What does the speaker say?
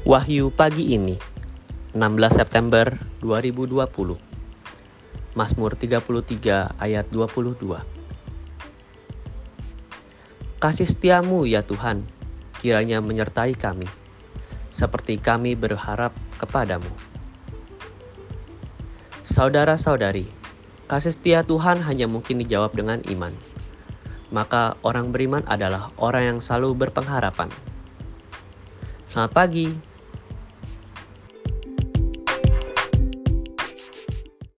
Wahyu pagi ini, 16 September 2020. Mazmur 33 ayat 22. Kasih setiamu ya Tuhan, kiranya menyertai kami, seperti kami berharap kepadamu. Saudara-saudari, kasih setia Tuhan hanya mungkin dijawab dengan iman. Maka orang beriman adalah orang yang selalu berpengharapan. Selamat pagi.